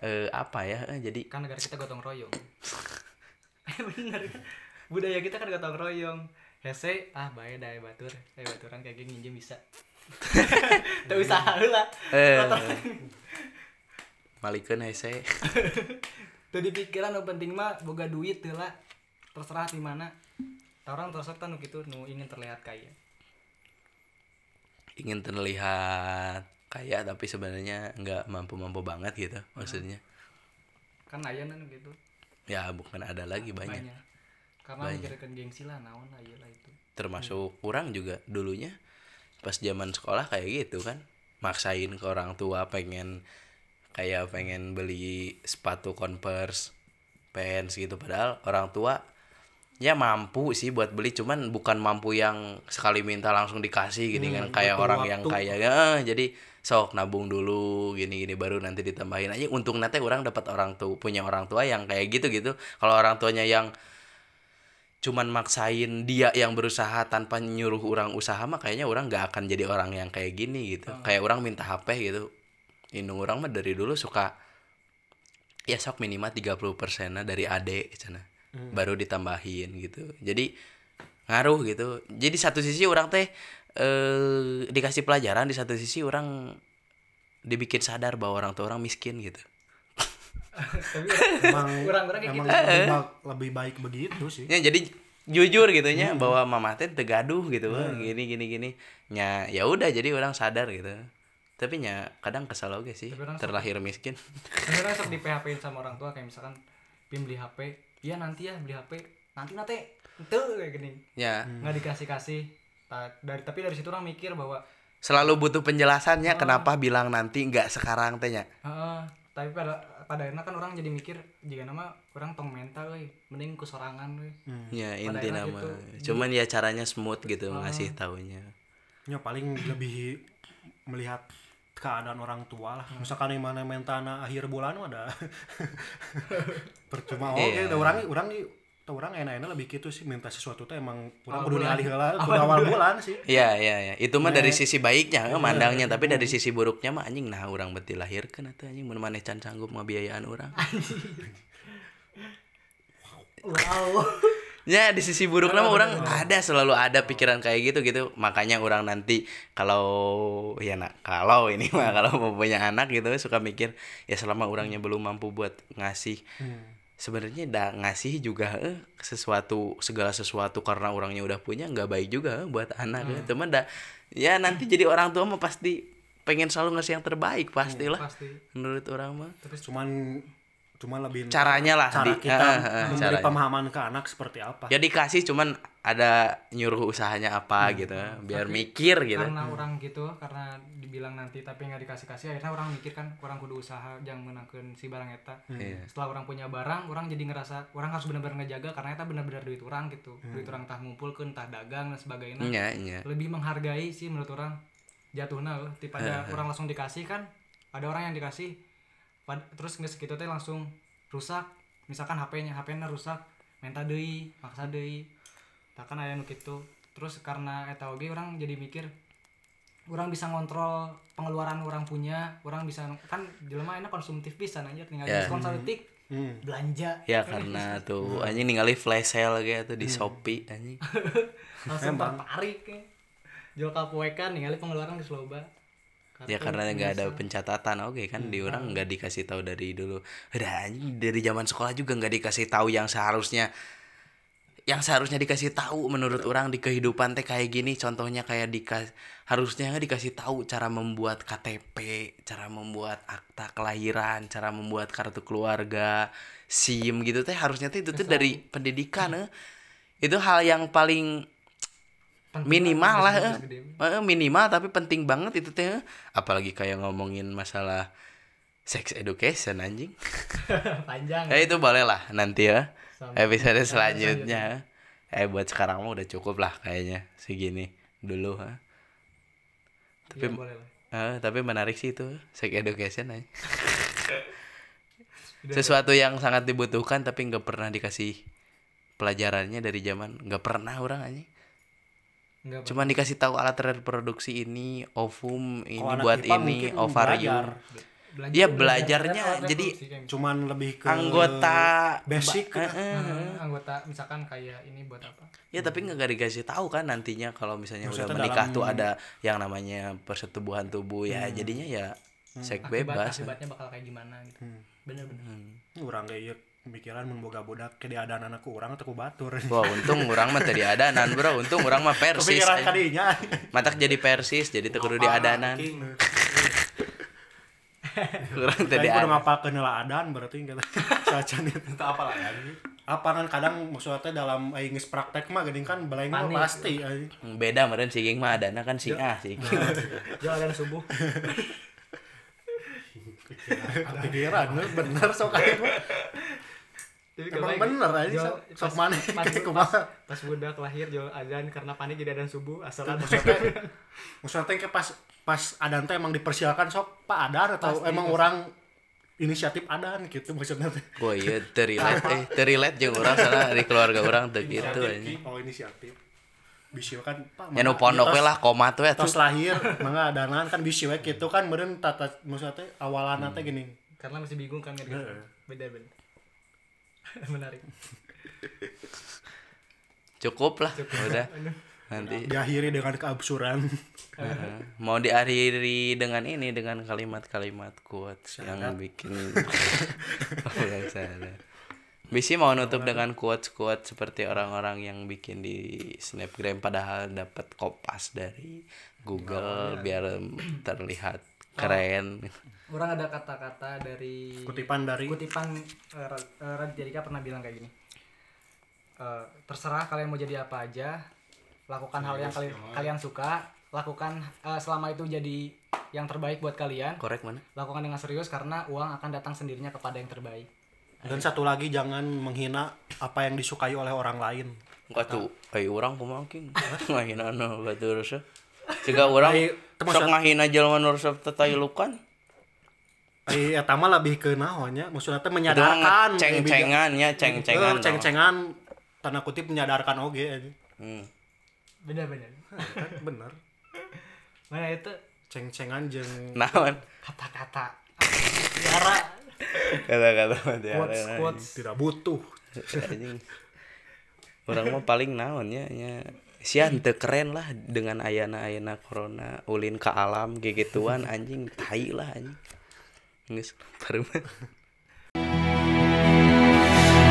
eh, apa ya? eh, jadi kan negara kita gotong royong. Bener kan? Budaya kita kan gotong royong. Hese ah bae dae batur. Eh baturan kayak gini nginjem bisa. Tak usaha lah. Eh malikeun hese. Tadi pikiran nu penting mah boga duit lah. Terserah di mana. Orang terserah nu gitu nu ingin terlihat kaya. Ingin terlihat kaya tapi sebenarnya nggak mampu-mampu banget gitu maksudnya. kan aya nu gitu. Ya bukan ada lagi banyak. banyak. Karena mikirkan gengsi lah naon lah iyalah itu. Termasuk kurang juga dulunya pas zaman sekolah kayak gitu kan. Maksain ke orang tua pengen kayak pengen beli sepatu converse pants gitu. Padahal orang tua ya mampu sih buat beli cuman bukan mampu yang sekali minta langsung dikasih gini kan. kayak orang yang waktu. kaya. Ya jadi sok nabung dulu gini gini baru nanti ditambahin aja. Untung nanti orang dapat orang tua punya orang tua yang kayak gitu gitu kalau orang tuanya yang cuman maksain dia yang berusaha tanpa nyuruh orang usaha mah kayaknya orang nggak akan jadi orang yang kayak gini gitu. Kayak orang minta HP gitu. Indung orang mah dari dulu suka ya sok minimal 30 persen dari ade cina baru ditambahin gitu. Jadi ngaruh gitu. Jadi satu sisi orang teh eh dikasih pelajaran di satu sisi orang dibikin sadar bahwa orang tua orang miskin gitu. Tapi emang Kurang-kurang kayak emang gitu. lebih, ba- lebih baik begitu sih. Ya jadi jujur gitu nya bahwa mama teh tegaduh gitu Wah, gini gini gini. Nya ya udah jadi orang sadar gitu. Tapi nya kadang kesal oke sih Tapi orang terlahir miskin. Sebenarnya sok di PHP sama orang tua kayak misalkan pim beli HP iya nanti ya beli HP nanti nanti itu kayak gini. Ya. Nggak dikasih kasih dari tapi dari situ orang mikir bahwa selalu butuh penjelasannya kenapa bilang nanti nggak sekarang tehnya Heeh, tapi pada pada akhirnya kan orang jadi mikir jika nama orang tong mental we mending ku sorangan we ya inti nama. gitu. cuman ya caranya smooth gitu ngasih taunya. Ya paling lebih melihat keadaan orang tua lah. Misalkan yang mana mentana akhir bulan mah ada percuma oke Iya. okay, orang orang tuh orang enak-enak lebih gitu sih minta sesuatu tuh emang kurang kudu dialih lah kudu awal bulan. sih. Iya iya iya. Itu mah dari sisi baiknya eh, mandangnya, tapi dari sisi buruknya mah anjing nah orang beti lahirkeun atuh anjing mun maneh can sanggup ngabiayaan orang. wow. Ya di sisi buruknya mah orang ada selalu ada pikiran kayak gitu gitu. Makanya orang nanti kalau ya nak kalau ini mah kalau mau punya anak gitu suka mikir ya selama orangnya belum mampu buat ngasih sebenarnya dah ngasih juga eh, sesuatu segala sesuatu karena orangnya udah punya nggak baik juga eh, buat anak eh. teman dah ya nanti jadi orang tua mah pasti pengen selalu ngasih yang terbaik pastilah pasti menurut orang mah cuman cuman lebih caranya lah cara di- kita eh, eh, memberi caranya. pemahaman ke anak seperti apa ya dikasih cuman ada nyuruh usahanya apa gitu biar mikir gitu. Karena orang gitu karena dibilang nanti tapi nggak dikasih kasih akhirnya orang mikir kan orang kudu usaha jangan menangkan si barang eta. Iya. setelah orang punya barang orang jadi ngerasa orang harus benar-benar ngejaga karena eta benar-benar duit orang gitu. Duit orang entah ngumpul entah dagang dan sebagainya. Iya iya. Lebih menghargai sih menurut orang jatuhnya loh daripada orang langsung dikasih kan ada orang yang dikasih pad- terus nggak segitu teh langsung rusak. Misalkan HP-nya HP-nya rusak minta deui maksa deui takkan aya nu kitu terus karena eta oge orang jadi mikir orang bisa ngontrol pengeluaran orang punya orang bisa kan jelema enak konsumtif bisa aja tinggal Ya. diskon detik Hmm. belanja. Ya karena tuh anjing ningali flash sale gitu di Shopee anjing. Langsung tertarik ya. jual kapoekan ningali pengeluaran geus loba. Ya karena nggak ada pencatatan oke kan di orang nggak dikasih tahu dari dulu. Udah anjing dari zaman sekolah juga nggak dikasih tahu yang seharusnya yang seharusnya dikasih tahu menurut orang di kehidupan teh kayak gini. Contohnya kayak dikas harusnya nggak dikasih tahu cara membuat KTP cara membuat akta kelahiran cara membuat kartu keluarga SIM gitu teh. Harusnya teh itu tuh dari pendidikan eh. itu hal yang paling minimal lah eh. Eh, minimal tapi penting banget itu teh eh. apalagi kayak ngomongin masalah sex education anjing. Panjang. Ya itu boleh lah nanti ya episode selanjutnya. eh buat sekarang mah udah cukup lah kayaknya. Segini dulu ha. tapi boleh lah. eh, tapi menarik sih itu. Sex education aja sesuatu yang sangat dibutuhkan tapi nggak pernah dikasih pelajarannya dari zaman. Nggak pernah orang aja Enggak cuman dikasih tahu alat reproduksi ini ovum ini anak buat ini ovarium belajar. belajar- Iya, belajar belajarnya alat jadi cuman lebih ke anggota basic ba- eh. Hmm, anggota misalkan kayak ini buat apa Ya tapi nggak dikasih tahu kan nantinya kalau misalnya udah Maksudnya menikah dalam- tuh ada yang namanya persetubuhan tubuh ya jadinya ya seks Akibat- bebas. akibatnya bakal kayak gimana gitu bener-bener Urang kayak ieu pikiran mun boga budak ke diadaan anakku urang atau ku batur. Wah untung orang mah tadi adanan bro, untung orang mah persis. Kepikiran aja. kadinya. Matak jadi persis, jadi teu kudu di Orang tadi ada. ngapalkeun heula adan berarti kata sacan itu. Itu apa lah ya? Apa kan kadang maksudnya teh dalam aing geus praktek mah geuning kan belaing mah pasti anjing. Beda meren si Ging mah adana kan sing ah sing. jual dan subuh Pikiran lu bener sok aing mah. Jadi Emang bener aja, sok- sok pas- pas, kayak pas, kumaha. pas budak lahir jual azan karena panik jadi adan subuh asal ada Maksudnya maksudnya ke pas pas adan teh emang dipersilakan sok Pak Adan atau Pasti, emang pasti. orang inisiatif adan gitu maksudnya teh. Ieu teu relate eh teu relate jeung urang sana di keluarga urang teu gitu anjing. Oh inisiatif. Bisi kan Pak. Nya nu pondok we lah komat we tos tuh. lahir mangga adanan kan bisi we kitu kan meureun tata maksudnya teh awalana teh gini. karena masih bingung kan gitu. Heeh. beda beda menarik Cukup lah, udah. Nanti Diakhiri dengan keabsurdan. Heeh. mau diakhiri dengan ini dengan kalimat-kalimat quotes yang bikin orang sadar. Bisi mau nutup dengan quotes-quotes seperti orang-orang yang bikin di Snapgram padahal dapat kopas dari Google biar terlihat keren. orang ada kata-kata dari Kutipan dari kutipan uh, Rad- uh, Raditya Dika pernah bilang kayak gini Eh, terserah kalian mau jadi apa aja lakukan hal yang kalian kalian suka lakukan eh, selama itu jadi yang terbaik buat kalian Korek mana? lakukan dengan serius karena uang akan datang sendirinya kepada yang terbaik dan satu lagi jangan menghina apa yang disukai oleh orang lain. Enggak tuh, ai urang kumaha king. Ngahina nu batur resep. Jika urang Ai, sok termasuk- ngahina jelema nu resep tetailukan. Eh eta mah lebih ke naonnya maksudnya teh menyadarkan ceng-cengan ya, ceng-cengan. Eh, ceng-cengan tanda kutip menyadarkan oge aja. Hmm. Beda beda Kan bener. mana itu Ceng-cengan jeung Naon? kata-kata tiara Kata-kata mati quotes quotes tidak butuh. anjing. Orang mah paling naon ya nya Sian teu keren lah dengan ayana-ayana corona ulin ke alam gituan anjing tai lah anjing. Geus baru mah.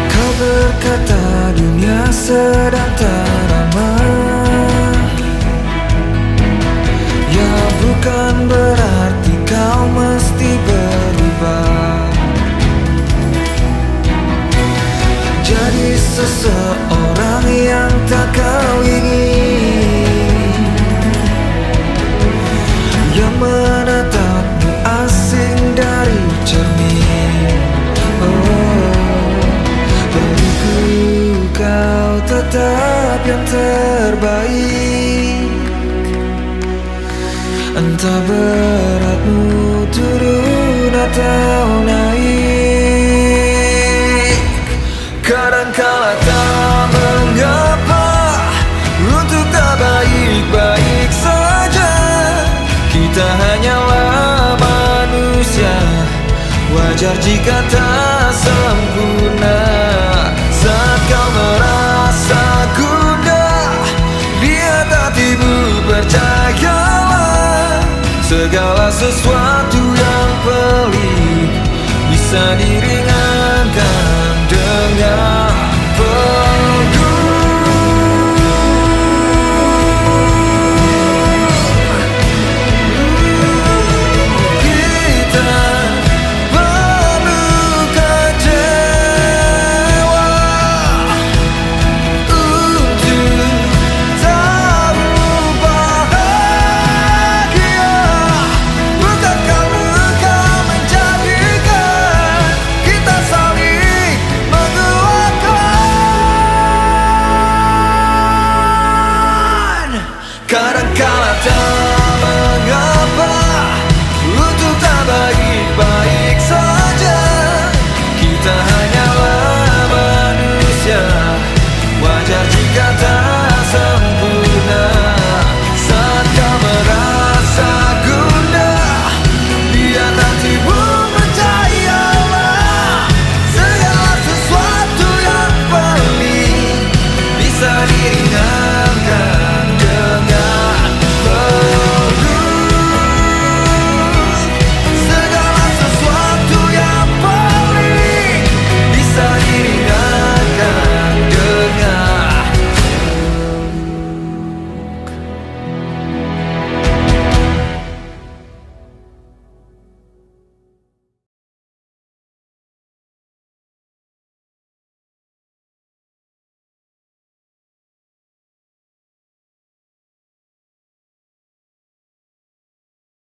Kau berkata dunia sedang teramah bukan berarti kau mesti berubah. Jadi seseorang yang tak kau ingin. Yang menatapmu asing dari cermin. Oh, bagiku kau tetap yang terbaik Entah beratmu turun atau naik? Kadangkala tak mengapa Untuk tak baik-baik saja. Kita hanyalah manusia Wajar jika tak sempurna Segala sesuatu yang pelik Bisa di